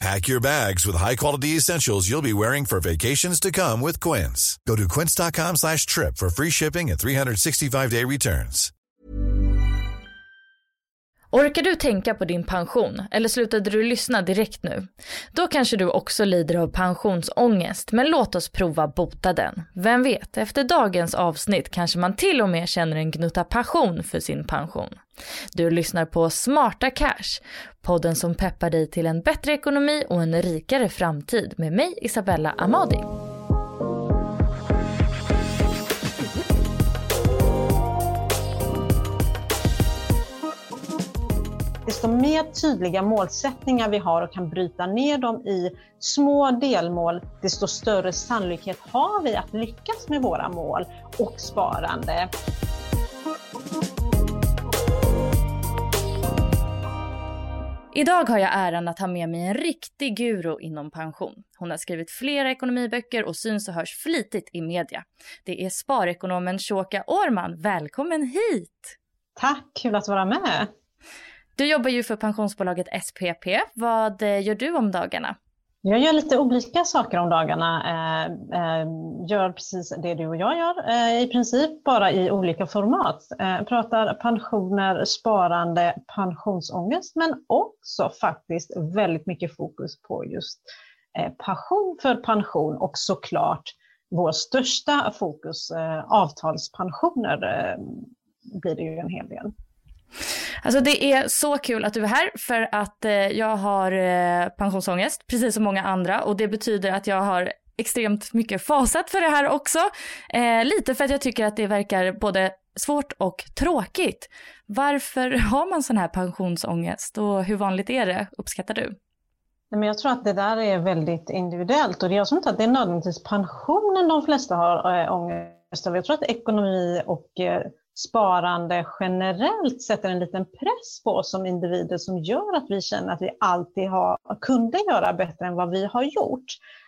Pack your bags with high-quality essentials you'll be wearing for vacations to come with Quince. Go to quince.com slash trip for free shipping and 365-day returns. Orkar du tänka på din pension eller slutade du lyssna direkt nu? Då kanske du också lider av pensionsångest, men låt oss prova bota den. Vem vet, efter dagens avsnitt kanske man till och med känner en gnutta passion för sin pension. Du lyssnar på Smarta Cash, podden som peppar dig till en bättre ekonomi och en rikare framtid med mig Isabella Amadi. desto mer tydliga målsättningar vi har och kan bryta ner dem i små delmål, desto större sannolikhet har vi att lyckas med våra mål och sparande. Idag har jag äran att ha med mig en riktig guru inom pension. Hon har skrivit flera ekonomiböcker och syns och hörs flitigt i media. Det är sparekonomen Shoka Årman. Välkommen hit! Tack, kul att vara med! Du jobbar ju för pensionsbolaget SPP. Vad eh, gör du om dagarna? Jag gör lite olika saker om dagarna. Eh, eh, gör precis det du och jag gör, eh, i princip bara i olika format. Pratar pensioner, sparande, pensionsångest, men också faktiskt väldigt mycket fokus på just passion för pension och såklart vår största fokus, avtalspensioner, blir det ju en hel del. Alltså det är så kul att du är här för att eh, jag har eh, pensionsångest precis som många andra och det betyder att jag har extremt mycket fasat för det här också. Eh, lite för att jag tycker att det verkar både svårt och tråkigt. Varför har man sån här pensionsångest och hur vanligt är det? Uppskattar du? Nej Men jag tror att det där är väldigt individuellt och jag tror inte att det är nödvändigtvis pensionen de flesta har äh, ångest över. Jag tror att ekonomi och eh, sparande generellt sätter en liten press på oss som individer som gör att vi känner att vi alltid har, kunde göra bättre än vad vi har gjort.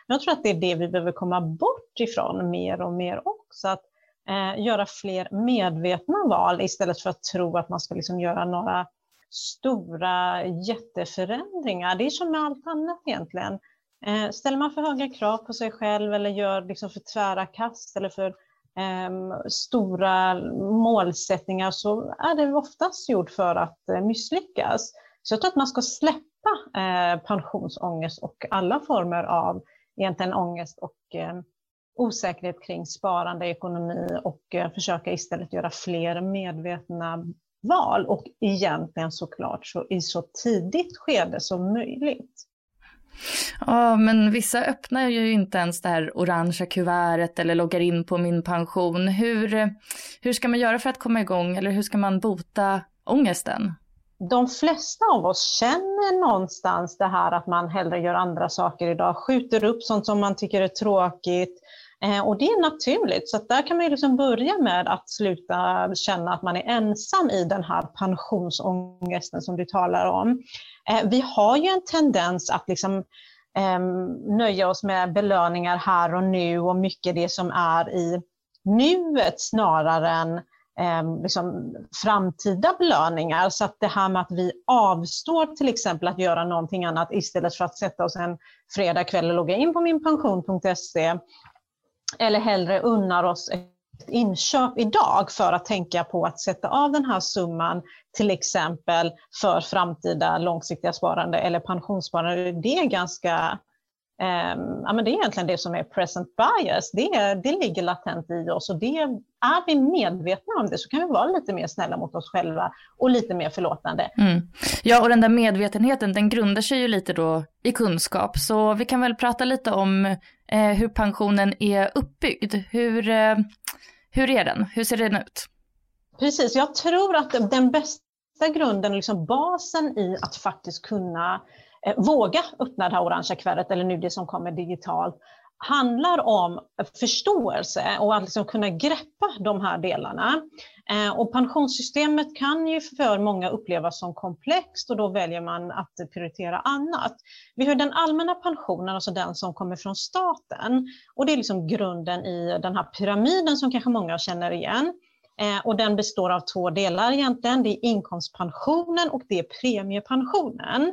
Jag tror att det är det vi behöver komma bort ifrån mer och mer också. Att eh, göra fler medvetna val istället för att tro att man ska liksom göra några stora jätteförändringar. Det är som med allt annat egentligen. Eh, ställer man för höga krav på sig själv eller gör liksom för tvära kast eller för Ehm, stora målsättningar så är det oftast gjort för att eh, misslyckas. Så jag tror att man ska släppa eh, pensionsångest och alla former av egentligen ångest och eh, osäkerhet kring sparande, ekonomi och eh, försöka istället göra fler medvetna val och egentligen såklart så i så tidigt skede som möjligt. Ja, men vissa öppnar ju inte ens det här orangea kuvertet eller loggar in på min pension. Hur, hur ska man göra för att komma igång eller hur ska man bota ångesten? De flesta av oss känner någonstans det här att man hellre gör andra saker idag, skjuter upp sånt som man tycker är tråkigt. Eh, och det är naturligt, så där kan man ju liksom börja med att sluta känna att man är ensam i den här pensionsångesten som du talar om. Eh, vi har ju en tendens att liksom, ehm, nöja oss med belöningar här och nu och mycket det som är i nuet snarare än ehm, liksom framtida belöningar. Så att det här med att vi avstår till exempel att göra någonting annat istället för att sätta oss en fredag kväll och logga in på minpension.se eller hellre unnar oss ett inköp idag för att tänka på att sätta av den här summan till exempel för framtida långsiktiga sparande eller pensionssparande. Det är ganska ja, men det är egentligen det som är present bias. Det, det ligger latent i oss och det, är vi medvetna om det så kan vi vara lite mer snälla mot oss själva och lite mer förlåtande. Mm. Ja, och den där medvetenheten den grundar sig ju lite då i kunskap. Så vi kan väl prata lite om eh, hur pensionen är uppbyggd. Hur, eh, hur är den? Hur ser den ut? Precis, jag tror att den bästa grunden, liksom basen i att faktiskt kunna eh, våga öppna det här orangea kuvertet eller nu det som kommer digitalt handlar om förståelse och att liksom kunna greppa de här delarna. Eh, och pensionssystemet kan ju för många upplevas som komplext och då väljer man att prioritera annat. Vi har den allmänna pensionen, alltså den som kommer från staten. Och det är liksom grunden i den här pyramiden som kanske många känner igen. Eh, och den består av två delar egentligen. Det är inkomstpensionen och det är premiepensionen.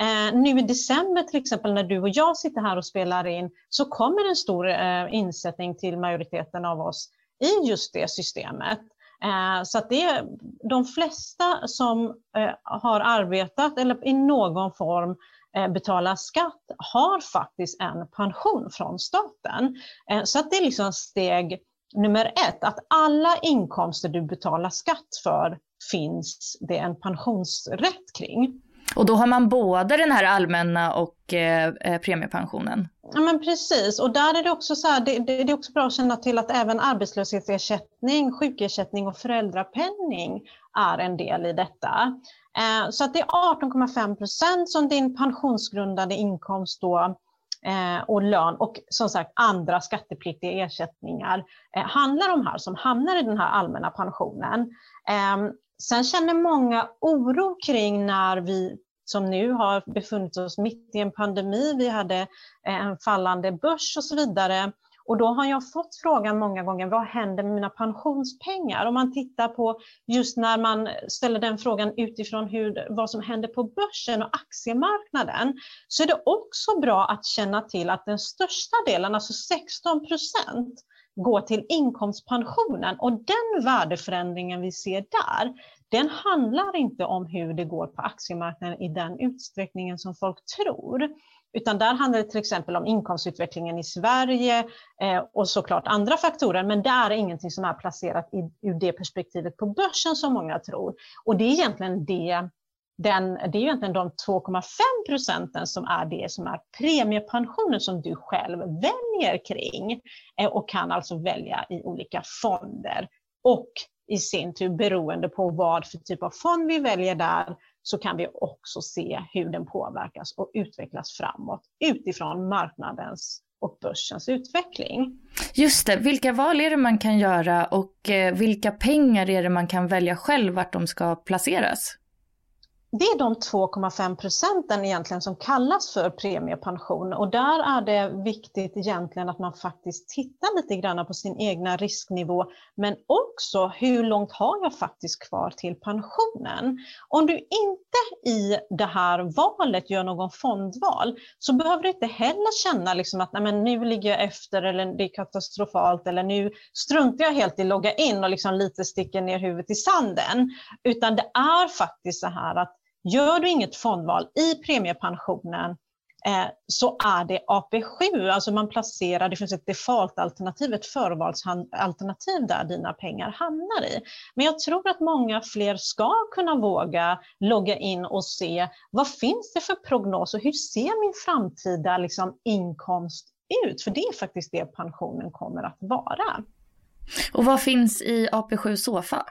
Eh, nu i december till exempel när du och jag sitter här och spelar in så kommer en stor eh, insättning till majoriteten av oss i just det systemet. Eh, så att det är de flesta som eh, har arbetat eller i någon form eh, betalar skatt har faktiskt en pension från staten. Eh, så att det är liksom steg nummer ett, att alla inkomster du betalar skatt för finns det en pensionsrätt kring. Och då har man både den här allmänna och eh, eh, premiepensionen? Ja men precis, och där är det också så här, det, det, det, är också bra att känna till att även arbetslöshetsersättning, sjukersättning och föräldrapenning är en del i detta. Eh, så att det är 18,5 procent som din pensionsgrundande inkomst då Eh, och lön och som sagt andra skattepliktiga ersättningar eh, handlar om här som hamnar i den här allmänna pensionen. Ehm, sen känner många oro kring när vi som nu har befunnit oss mitt i en pandemi, vi hade eh, en fallande börs och så vidare. Och då har jag fått frågan många gånger, vad händer med mina pensionspengar? Om man tittar på just när man ställer den frågan utifrån hur, vad som händer på börsen och aktiemarknaden, så är det också bra att känna till att den största delen, alltså 16 procent, går till inkomstpensionen och den värdeförändringen vi ser där, den handlar inte om hur det går på aktiemarknaden i den utsträckningen som folk tror. Utan där handlar det till exempel om inkomstutvecklingen i Sverige eh, och såklart andra faktorer, men det är ingenting som är placerat i, ur det perspektivet på börsen som många tror. Och det är egentligen det den, det är egentligen de 2,5 procenten som är det som är premiepensionen som du själv väljer kring eh, och kan alltså välja i olika fonder. Och i sin tur beroende på vad för typ av fond vi väljer där så kan vi också se hur den påverkas och utvecklas framåt utifrån marknadens och börsens utveckling. Just det, vilka val är det man kan göra och eh, vilka pengar är det man kan välja själv vart de ska placeras? Det är de 2,5 procenten egentligen som kallas för premiepension och där är det viktigt egentligen att man faktiskt tittar lite grann på sin egna risknivå men också hur långt har jag faktiskt kvar till pensionen. Om du inte i det här valet gör någon fondval så behöver du inte heller känna liksom att Nej, men nu ligger jag efter eller det är katastrofalt eller nu struntar jag helt i att logga in och liksom lite sticker ner huvudet i sanden. Utan det är faktiskt så här att Gör du inget fondval i premiepensionen eh, så är det AP7, alltså man placerar, det finns ett defaultalternativ, ett förvalsalternativ där dina pengar hamnar i. Men jag tror att många fler ska kunna våga logga in och se vad finns det för prognos och hur ser min framtida liksom, inkomst ut? För det är faktiskt det pensionen kommer att vara. Och vad finns i AP7 Sofa?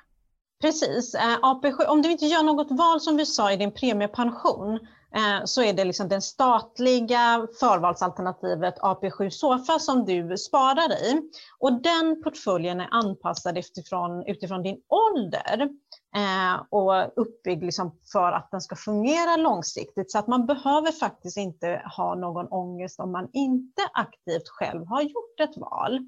Precis. Eh, AP7, om du inte gör något val som vi sa i din premiepension eh, så är det liksom det statliga förvalsalternativet AP7 Sofa som du sparar i. Och den portföljen är anpassad utifrån, utifrån din ålder eh, och uppbyggd liksom för att den ska fungera långsiktigt. Så att man behöver faktiskt inte ha någon ångest om man inte aktivt själv har gjort ett val.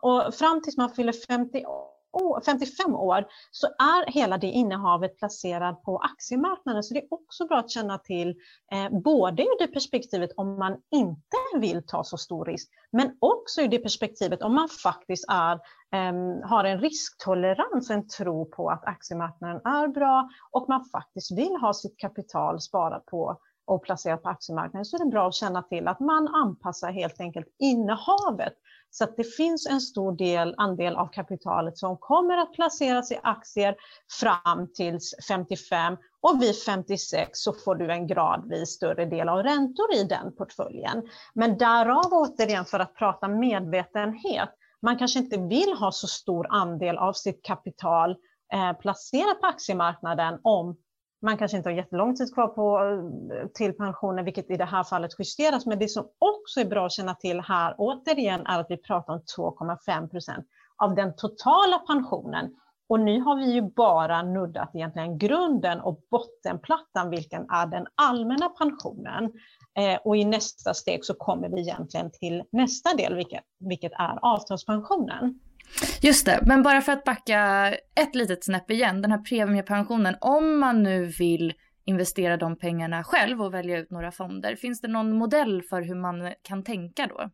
Och fram tills man fyller 50 år, 55 år så är hela det innehavet placerat på aktiemarknaden. Så det är också bra att känna till eh, både ur det perspektivet om man inte vill ta så stor risk men också ur det perspektivet om man faktiskt är, eh, har en risktolerans, en tro på att aktiemarknaden är bra och man faktiskt vill ha sitt kapital sparat på och placerat på aktiemarknaden så är det bra att känna till att man anpassar helt enkelt innehavet så att det finns en stor del, andel av kapitalet som kommer att placeras i aktier fram tills 55 och vid 56 så får du en gradvis större del av räntor i den portföljen. Men därav återigen för att prata medvetenhet. Man kanske inte vill ha så stor andel av sitt kapital eh, placerat på aktiemarknaden om man kanske inte har jättelång tid kvar på, eh, till pensionen, vilket i det här fallet justeras. Men det som också är bra att känna till här återigen är att vi pratar om 2,5 procent av den totala pensionen. Och nu har vi ju bara nuddat egentligen grunden och bottenplattan, vilken är den allmänna pensionen. Eh, och i nästa steg så kommer vi egentligen till nästa del, vilket, vilket är avtalspensionen. Just det, men bara för att backa ett litet snäpp igen, den här premiepensionen, om man nu vill investera de pengarna själv och välja ut några fonder, finns det någon modell för hur man kan tänka då?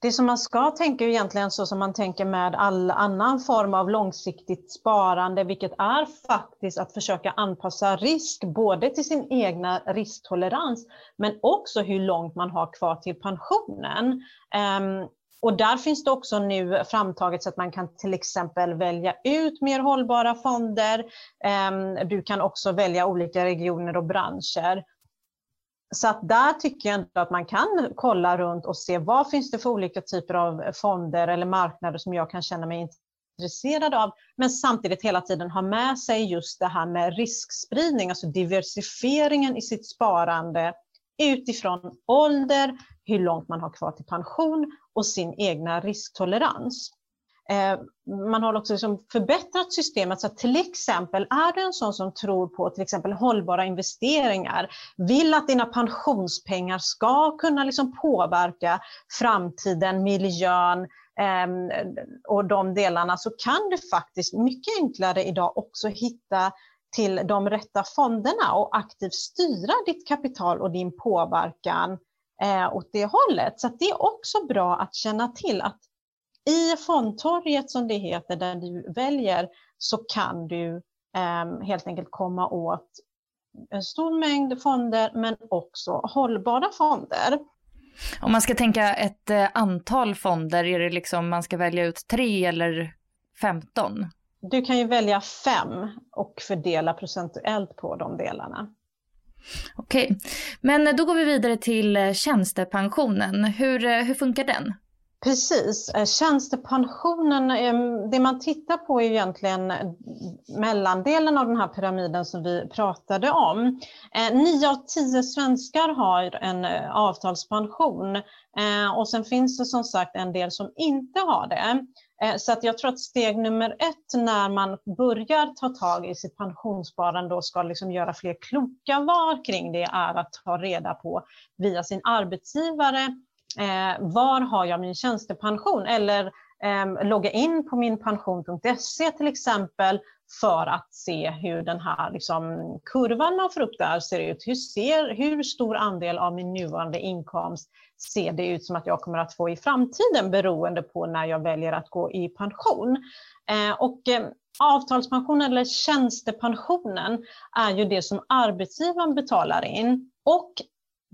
Det som man ska tänka är egentligen så som man tänker med all annan form av långsiktigt sparande, vilket är faktiskt att försöka anpassa risk både till sin egna risktolerans, men också hur långt man har kvar till pensionen. Ehm, och där finns det också nu framtaget så att man kan till exempel välja ut mer hållbara fonder. Ehm, du kan också välja olika regioner och branscher. Så att där tycker jag ändå att man kan kolla runt och se vad finns det för olika typer av fonder eller marknader som jag kan känna mig intresserad av. Men samtidigt hela tiden ha med sig just det här med riskspridning, alltså diversifieringen i sitt sparande utifrån ålder, hur långt man har kvar till pension och sin egna risktolerans. Eh, man har också liksom förbättrat systemet så att till exempel är du en sån som tror på till exempel hållbara investeringar, vill att dina pensionspengar ska kunna liksom påverka framtiden, miljön ehm, och de delarna så kan du faktiskt mycket enklare idag också hitta till de rätta fonderna och aktivt styra ditt kapital och din påverkan eh, åt det hållet. Så det är också bra att känna till att i fondtorget som det heter, där du väljer, så kan du eh, helt enkelt komma åt en stor mängd fonder men också hållbara fonder. Om man ska tänka ett eh, antal fonder, är det liksom man ska välja ut tre eller 15? Du kan ju välja fem och fördela procentuellt på de delarna. Okej, men då går vi vidare till eh, tjänstepensionen. Hur, eh, hur funkar den? Precis. Eh, tjänstepensionen, ehm, det man tittar på är egentligen mellandelen av den här pyramiden som vi pratade om. Nio av tio svenskar har en avtalspension och sen finns det som sagt en del som inte har det. Eh, så att jag tror att steg nummer ett när man börjar ta tag i sitt pensionssparande och ska liksom göra fler kloka val kring det är att ta reda på via sin arbetsgivare eh, var har jag min tjänstepension eller eh, logga in på minpension.se till exempel för att se hur den här liksom, kurvan man får upp där ser ut. Hur, ser, hur stor andel av min nuvarande inkomst ser det ut som att jag kommer att få i framtiden beroende på när jag väljer att gå i pension. Eh, och eh, avtalspensionen eller tjänstepensionen är ju det som arbetsgivaren betalar in. Och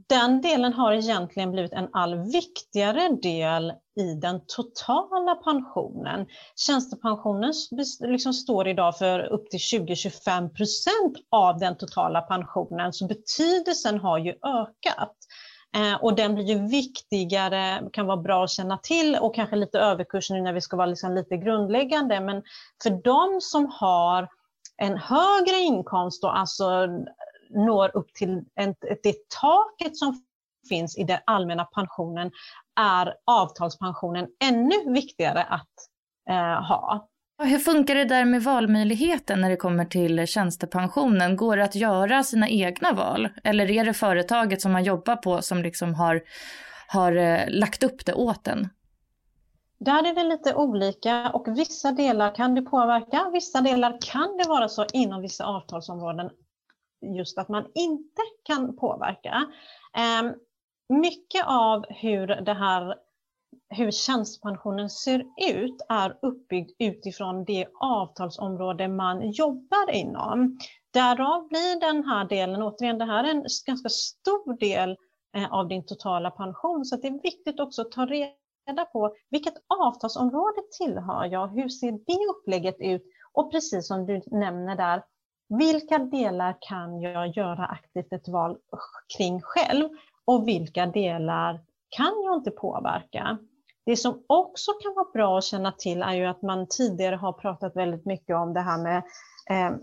den delen har egentligen blivit en allt viktigare del i den totala pensionen. Tjänstepensionen liksom står idag för upp till 20-25 procent av den totala pensionen, så betydelsen har ju ökat. Eh, och den blir ju viktigare, kan vara bra att känna till och kanske lite överkurs nu när vi ska vara liksom lite grundläggande. Men för de som har en högre inkomst och alltså når upp till det taket som finns i den allmänna pensionen är avtalspensionen ännu viktigare att eh, ha. Hur funkar det där med valmöjligheten när det kommer till tjänstepensionen? Går det att göra sina egna val? Eller är det företaget som man jobbar på som liksom har, har eh, lagt upp det åt en? där är det lite olika och vissa delar kan det påverka, vissa delar kan det vara så inom vissa avtalsområden just att man inte kan påverka. Ehm, mycket av hur det här hur tjänstepensionen ser ut är uppbyggd utifrån det avtalsområde man jobbar inom. Därav blir den här delen, återigen det här är en ganska stor del eh, av din totala pension, så det är viktigt också att ta reda på vilket avtalsområde tillhör jag, hur ser det upplägget ut och precis som du nämner där, vilka delar kan jag göra aktivt ett val kring själv och vilka delar kan jag inte påverka? Det som också kan vara bra att känna till är ju att man tidigare har pratat väldigt mycket om det här med eh,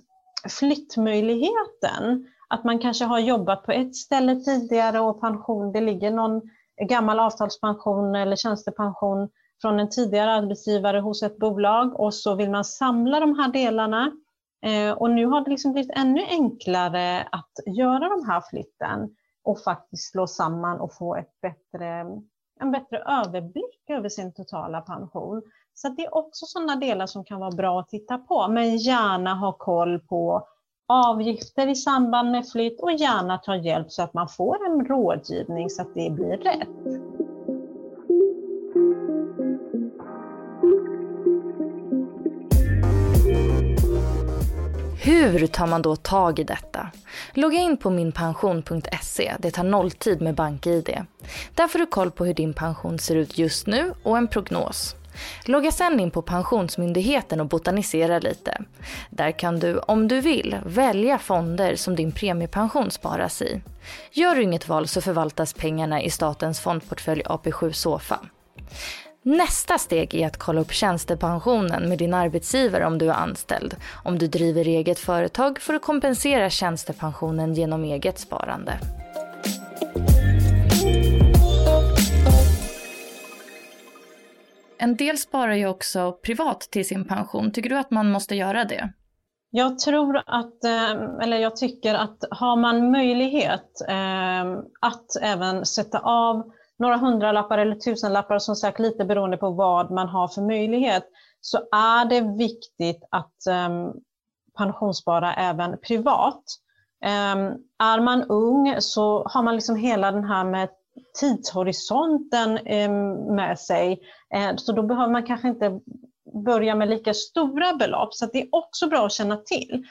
flyttmöjligheten. Att man kanske har jobbat på ett ställe tidigare och pension, det ligger någon gammal avtalspension eller tjänstepension från en tidigare arbetsgivare hos ett bolag och så vill man samla de här delarna. Eh, och nu har det liksom blivit ännu enklare att göra de här flytten och faktiskt slå samman och få ett bättre en bättre överblick över sin totala pension. Så det är också sådana delar som kan vara bra att titta på, men gärna ha koll på avgifter i samband med flytt och gärna ta hjälp så att man får en rådgivning så att det blir rätt. Hur tar man då tag i detta? Logga in på minpension.se. Det tar nolltid med BankID. Där får du koll på hur din pension ser ut just nu och en prognos. Logga sen in på Pensionsmyndigheten och botanisera lite. Där kan du, om du vill, välja fonder som din premiepension sparas i. Gör du inget val så förvaltas pengarna i statens fondportfölj AP7 Sofa. Nästa steg är att kolla upp tjänstepensionen med din arbetsgivare om du är anställd. Om du driver eget företag får du kompensera tjänstepensionen genom eget sparande. En del sparar ju också privat till sin pension. Tycker du att man måste göra det? Jag tror att, eh, eller jag tycker att har man möjlighet eh, att även sätta av några hundralappar eller tusenlappar, som sagt lite beroende på vad man har för möjlighet, så är det viktigt att um, pensionsspara även privat. Um, är man ung så har man liksom hela den här med tidshorisonten um, med sig. Uh, så då behöver man kanske inte börja med lika stora belopp. Så det är också bra att känna till.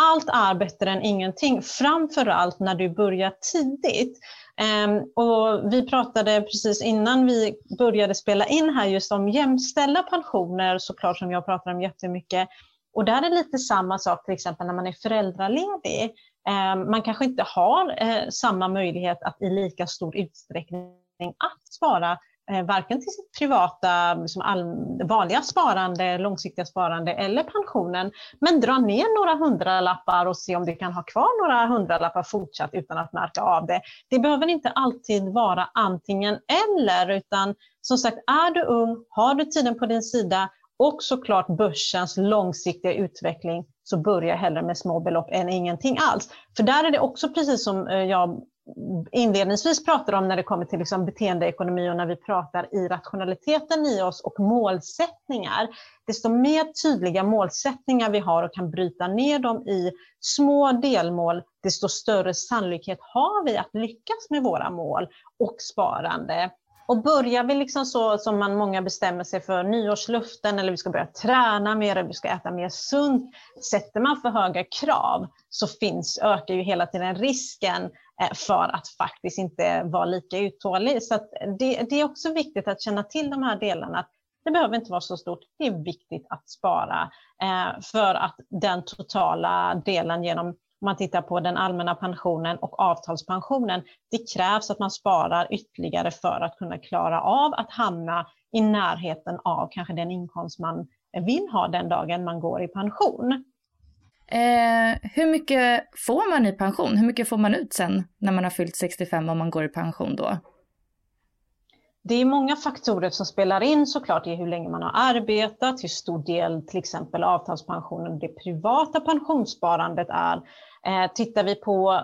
Allt är bättre än ingenting, framförallt när du börjar tidigt. Ehm, och vi pratade precis innan vi började spela in här just om jämställda pensioner såklart som jag pratar om jättemycket. Och där är det lite samma sak till exempel när man är föräldraledig. Ehm, man kanske inte har eh, samma möjlighet att i lika stor utsträckning att spara Eh, varken till sitt privata, liksom all, vanliga sparande, långsiktiga sparande eller pensionen, men dra ner några hundralappar och se om du kan ha kvar några hundralappar fortsatt utan att märka av det. Det behöver inte alltid vara antingen eller, utan som sagt, är du ung, har du tiden på din sida och såklart börsens långsiktiga utveckling så börja hellre med små belopp än ingenting alls. För där är det också precis som eh, jag inledningsvis pratar om när det kommer till liksom beteendeekonomi och när vi pratar i rationaliteten i oss och målsättningar. Desto mer tydliga målsättningar vi har och kan bryta ner dem i små delmål, desto större sannolikhet har vi att lyckas med våra mål och sparande. Och börjar vi liksom så som man många bestämmer sig för nyårsluften eller vi ska börja träna mer eller vi ska äta mer sunt. Sätter man för höga krav så finns, ökar ju hela tiden risken Eh, för att faktiskt inte vara lika uthållig. Så det, det, är också viktigt att känna till de här delarna. Det behöver inte vara så stort. Det är viktigt att spara eh, för att den totala delen genom om man tittar på den allmänna pensionen och avtalspensionen, det krävs att man sparar ytterligare för att kunna klara av att hamna i närheten av kanske den inkomst man vill ha den dagen man går i pension. Eh, hur mycket får man i pension? Hur mycket får man ut sen när man har fyllt 65 om man går i pension då? Det är många faktorer som spelar in såklart i hur länge man har arbetat, hur stor del till exempel avtalspensionen, det privata pensionssparandet är. Eh, tittar vi på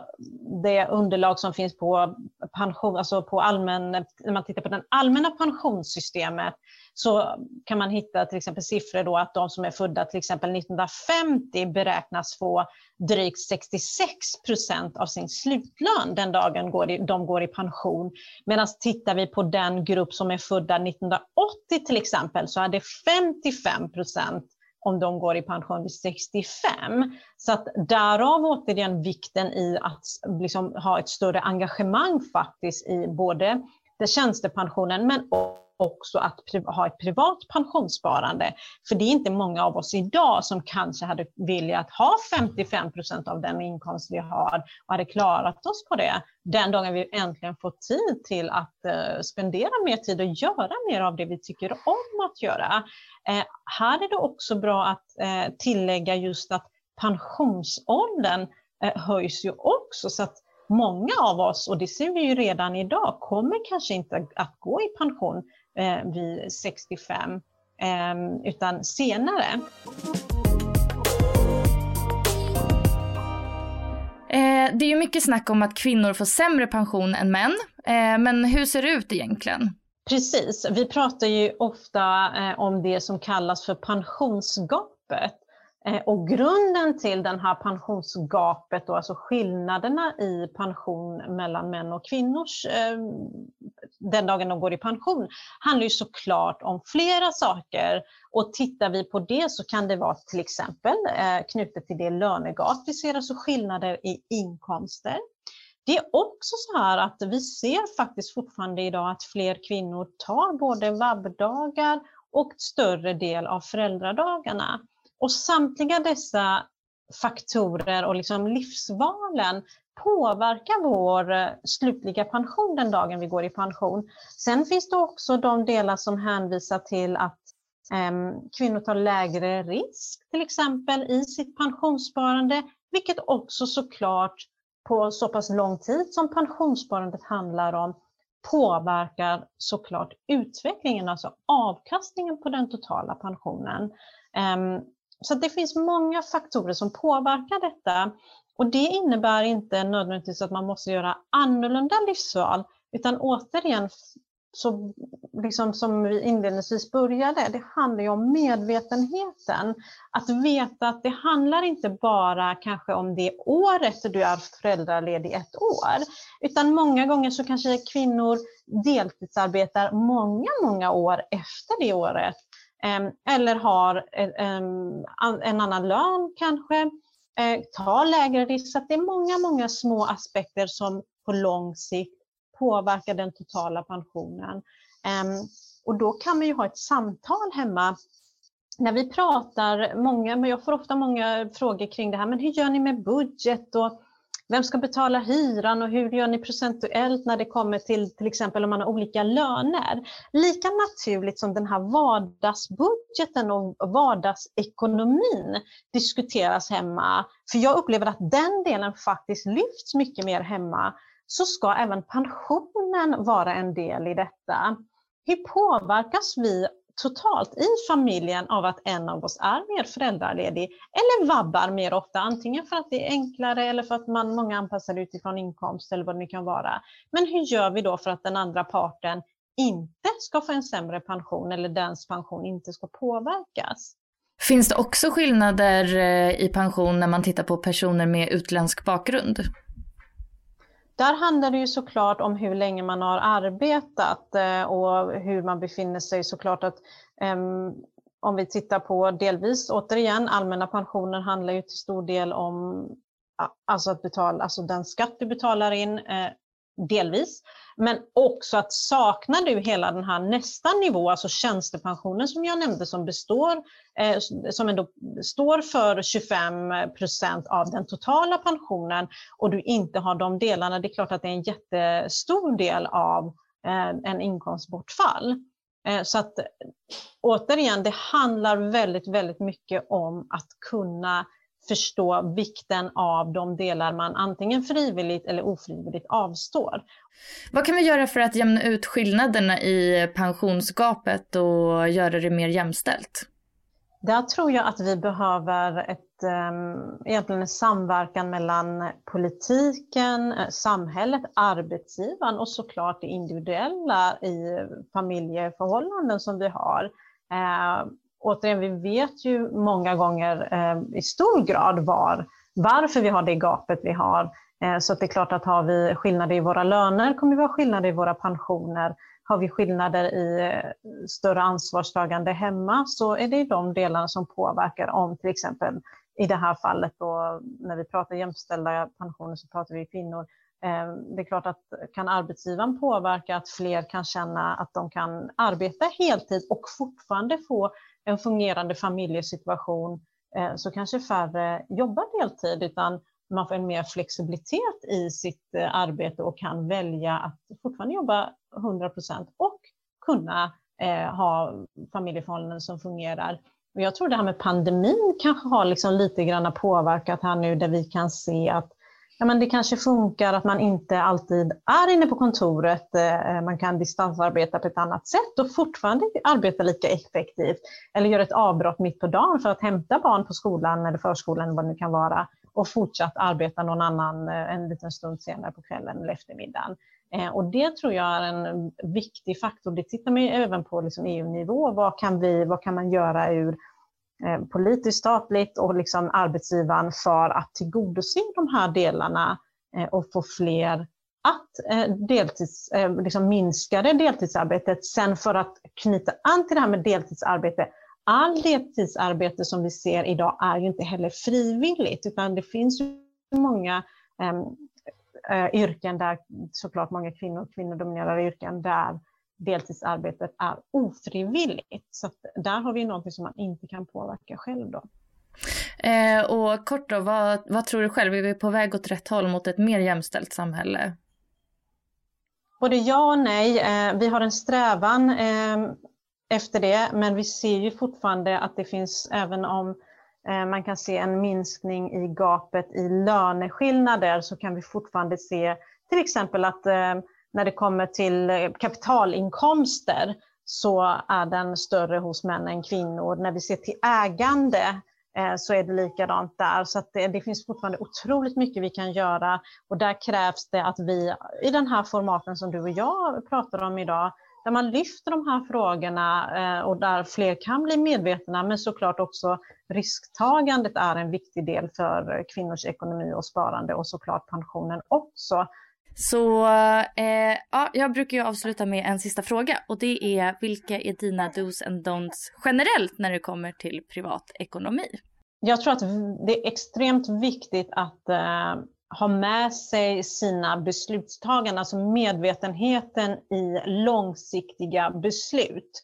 det underlag som finns på pension, alltså på allmän, när man tittar på det allmänna pensionssystemet så kan man hitta till exempel siffror då att de som är födda till exempel 1950 beräknas få drygt 66 procent av sin slutlön den dagen de går i pension. Medan tittar vi på den grupp som är födda 1980 till exempel så är det 55 procent om de går i pension vid 65. Så att därav återigen vikten i att liksom ha ett större engagemang faktiskt i både tjänstepensionen men också också att ha ett privat pensionssparande. För det är inte många av oss idag som kanske hade velat ha 55 procent av den inkomst vi har och hade klarat oss på det den dagen vi äntligen får tid till att eh, spendera mer tid och göra mer av det vi tycker om att göra. Eh, här är det också bra att eh, tillägga just att pensionsåldern höjs ju också så att många av oss, och det ser vi ju redan idag, kommer kanske inte att gå i pension eh, vid 65, eh, utan senare. Eh, det är ju mycket snack om att kvinnor får sämre pension än män, eh, men hur ser det ut egentligen? Precis, vi pratar ju ofta eh, om det som kallas för pensionsgapet. Eh, och grunden till det här pensionsgapet, då, alltså skillnaderna i pension mellan män och kvinnors eh, den dagen de går i pension, handlar ju såklart om flera saker. Och tittar vi på det så kan det vara till exempel eh, knutet till det lönegap vi ser, alltså skillnader i inkomster. Det är också så här att vi ser faktiskt fortfarande idag att fler kvinnor tar både vabbdagar och större del av föräldradagarna. Och samtliga dessa faktorer och liksom livsvalen påverkar vår eh, slutliga pension den dagen vi går i pension. Sen finns det också de delar som hänvisar till att eh, kvinnor tar lägre risk till exempel i sitt pensionssparande, vilket också såklart på så pass lång tid som pensionssparandet handlar om påverkar såklart utvecklingen, alltså avkastningen på den totala pensionen. Ehm, så det finns många faktorer som påverkar detta. Och det innebär inte nödvändigtvis att man måste göra annorlunda livsval, utan återigen, så liksom som vi inledningsvis började, det handlar ju om medvetenheten. Att veta att det handlar inte bara kanske om det året du är föräldraledig ett år, utan många gånger så kanske kvinnor deltidsarbetar många, många år efter det året Ehm, eller har eh, ehm, en annan lön kanske, eh, tar lägre risk. Så det är många, många små aspekter som på lång sikt påverkar den totala pensionen. Ehm, och då kan man ju ha ett samtal hemma när vi pratar, många, men jag får ofta många frågor kring det här, men hur gör ni med budget och vem ska betala hyran och hur gör ni procentuellt när det kommer till till exempel om man har olika löner? Lika naturligt som den här vardagsbudgeten och vardagsekonomin diskuteras hemma, för jag upplever att den delen faktiskt lyfts mycket mer hemma, så ska även pensionen vara en del i detta. Hur påverkas vi totalt i familjen av att en av oss är mer föräldraledig eller vabbar mer ofta, antingen för att det är enklare eller för att man, många anpassar utifrån inkomst eller vad det nu kan vara. Men hur gör vi då för att den andra parten inte ska få en sämre pension eller dens pension inte ska påverkas? Finns det också skillnader eh, i pension när man tittar på personer med utländsk bakgrund? Där handlar det ju såklart om hur länge man har arbetat eh, och hur man befinner sig såklart att ehm, om vi tittar på delvis, återigen, allmänna pensioner handlar ju till stor del om alltså att betala, alltså den skatt du betalar in, eh, delvis. Men också att saknar du hela den här nästa nivå, alltså tjänstepensionen som jag nämnde som består, eh, som ändå står för 25 procent av den totala pensionen och du inte har de delarna, det är klart att det är en jättestor del av eh, en inkomstbortfall. Eh, så att återigen, det handlar väldigt, väldigt mycket om att kunna förstå vikten av de delar man antingen frivilligt eller ofrivilligt avstår. Vad kan vi göra för att jämna ut skillnaderna i pensionsgapet och göra det mer jämställt? Där tror jag att vi behöver ett, um, egentligen en samverkan mellan politiken, samhället, arbetsgivaren och såklart det individuella i familjeförhållanden som vi har. Återigen, vi vet ju många gånger eh, i stor grad var, varför vi har det gapet vi har. Eh, så det är klart att har vi skillnader i våra löner kommer vi ha skillnader i våra pensioner har vi skillnader i eh, större ansvarstagande hemma så är det de delarna som påverkar om till exempel i det här fallet då, när vi pratar jämställda pensioner så pratar vi kvinnor. Eh, det är klart att kan arbetsgivaren påverka att fler kan känna att de kan arbeta heltid och fortfarande få en fungerande familjesituation eh, så kanske färre jobbar deltid utan man får en mer flexibilitet i sitt eh, arbete och kan välja att fortfarande jobba 100 procent och kunna eh, ha familjeförhållanden som fungerar. Och jag tror det här med pandemin kanske har liksom lite grann påverkat här nu där vi kan se att ja, men det kanske funkar att man inte alltid är inne på kontoret. Eh, man kan distansarbeta på ett annat sätt och fortfarande arbeta lika effektivt. Eller göra ett avbrott mitt på dagen för att hämta barn på skolan eller förskolan eller vad det nu kan vara och fortsatt arbeta någon annan eh, en liten stund senare på kvällen eller eftermiddagen. Eh, och det tror jag är en viktig faktor. Det tittar man även på liksom EU-nivå. Vad kan, vi, vad kan man göra ur Eh, politiskt, statligt och liksom arbetsgivaren för att tillgodose de här delarna eh, och få fler att eh, deltids, liksom minska det deltidsarbetet. Sen för att knyta an till det här med deltidsarbete. All deltidsarbete som vi ser idag är ju inte heller frivilligt utan det finns ju många yrken där såklart många kvinnor, kvinnodominerade yrken där deltidsarbetet är ofrivilligt. Så där har vi någonting som man inte kan påverka själv då. Eh, och kort då, vad, vad tror du själv? Är vi på väg åt rätt håll mot ett mer jämställt samhälle? Både ja och nej. Eh, vi har en strävan eh, efter det, men vi ser ju fortfarande att det finns, även om Eh, man kan se en minskning i gapet i löneskillnader så kan vi fortfarande se till exempel att eh, när det kommer till eh, kapitalinkomster så är den större hos män än kvinnor. När vi ser till ägande eh, så är det likadant där. Så det, eh, det, finns fortfarande otroligt mycket vi kan göra och där krävs det att vi i den här formaten som du och jag pratar om idag där man lyfter de här frågorna och där fler kan bli medvetna men såklart också risktagandet är en viktig del för kvinnors ekonomi och sparande och såklart pensionen också. Så eh, ja, jag brukar ju avsluta med en sista fråga och det är vilka är dina dos and don'ts generellt när det kommer till privatekonomi? Jag tror att det är extremt viktigt att eh, ha med sig sina beslutstaganden, alltså medvetenheten i långsiktiga beslut.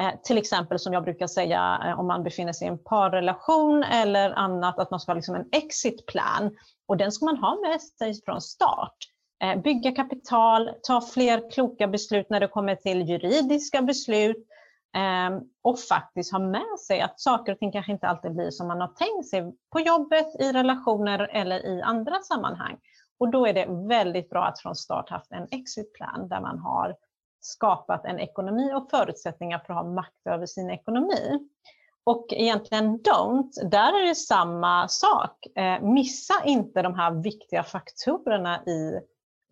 Eh, till exempel som jag brukar säga eh, om man befinner sig i en parrelation eller annat, att man ska ha liksom en exit plan. Och den ska man ha med sig från start. Eh, bygga kapital, ta fler kloka beslut när det kommer till juridiska beslut, ehm, och faktiskt ha med sig att saker och ting kanske inte alltid blir som man har tänkt sig på jobbet, i relationer eller i andra sammanhang. Och då är det väldigt bra att från start haft en exitplan där man har skapat en ekonomi och förutsättningar för att ha makt över sin ekonomi. Och egentligen don't, där är det samma sak. Eh, missa inte de här viktiga faktorerna i,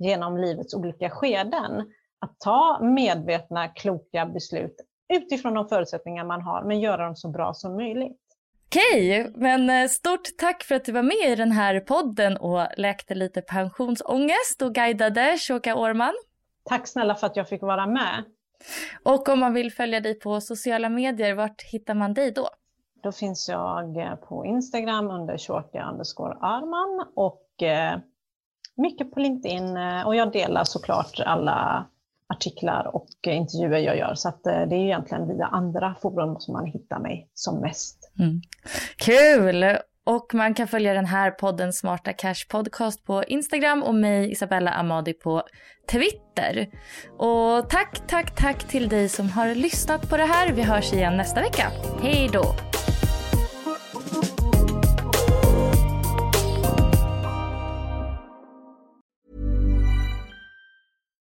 genom livets olika skeden. Att ta medvetna, kloka beslut utifrån de förutsättningar man har, men göra dem så bra som möjligt. Okej, men eh, stort tack för att du var med i den här podden och läkte lite pensionsångest och guidade Shoka Årman. Tack snälla för att jag fick vara med. Och om man vill följa dig på sociala medier, vart hittar man dig då? Då finns jag eh, på Instagram under Shoka Arman och eh, mycket på LinkedIn eh, och jag delar såklart alla artiklar och intervjuer jag gör. Så att eh, det är egentligen via andra forum som man hittar mig som mest. Mm. Kul! Och man kan följa den här podden Smarta Cash Podcast på Instagram och mig Isabella Amadi på Twitter. Och tack, tack, tack till dig som har lyssnat på det här. Vi hörs igen nästa vecka. Hej då!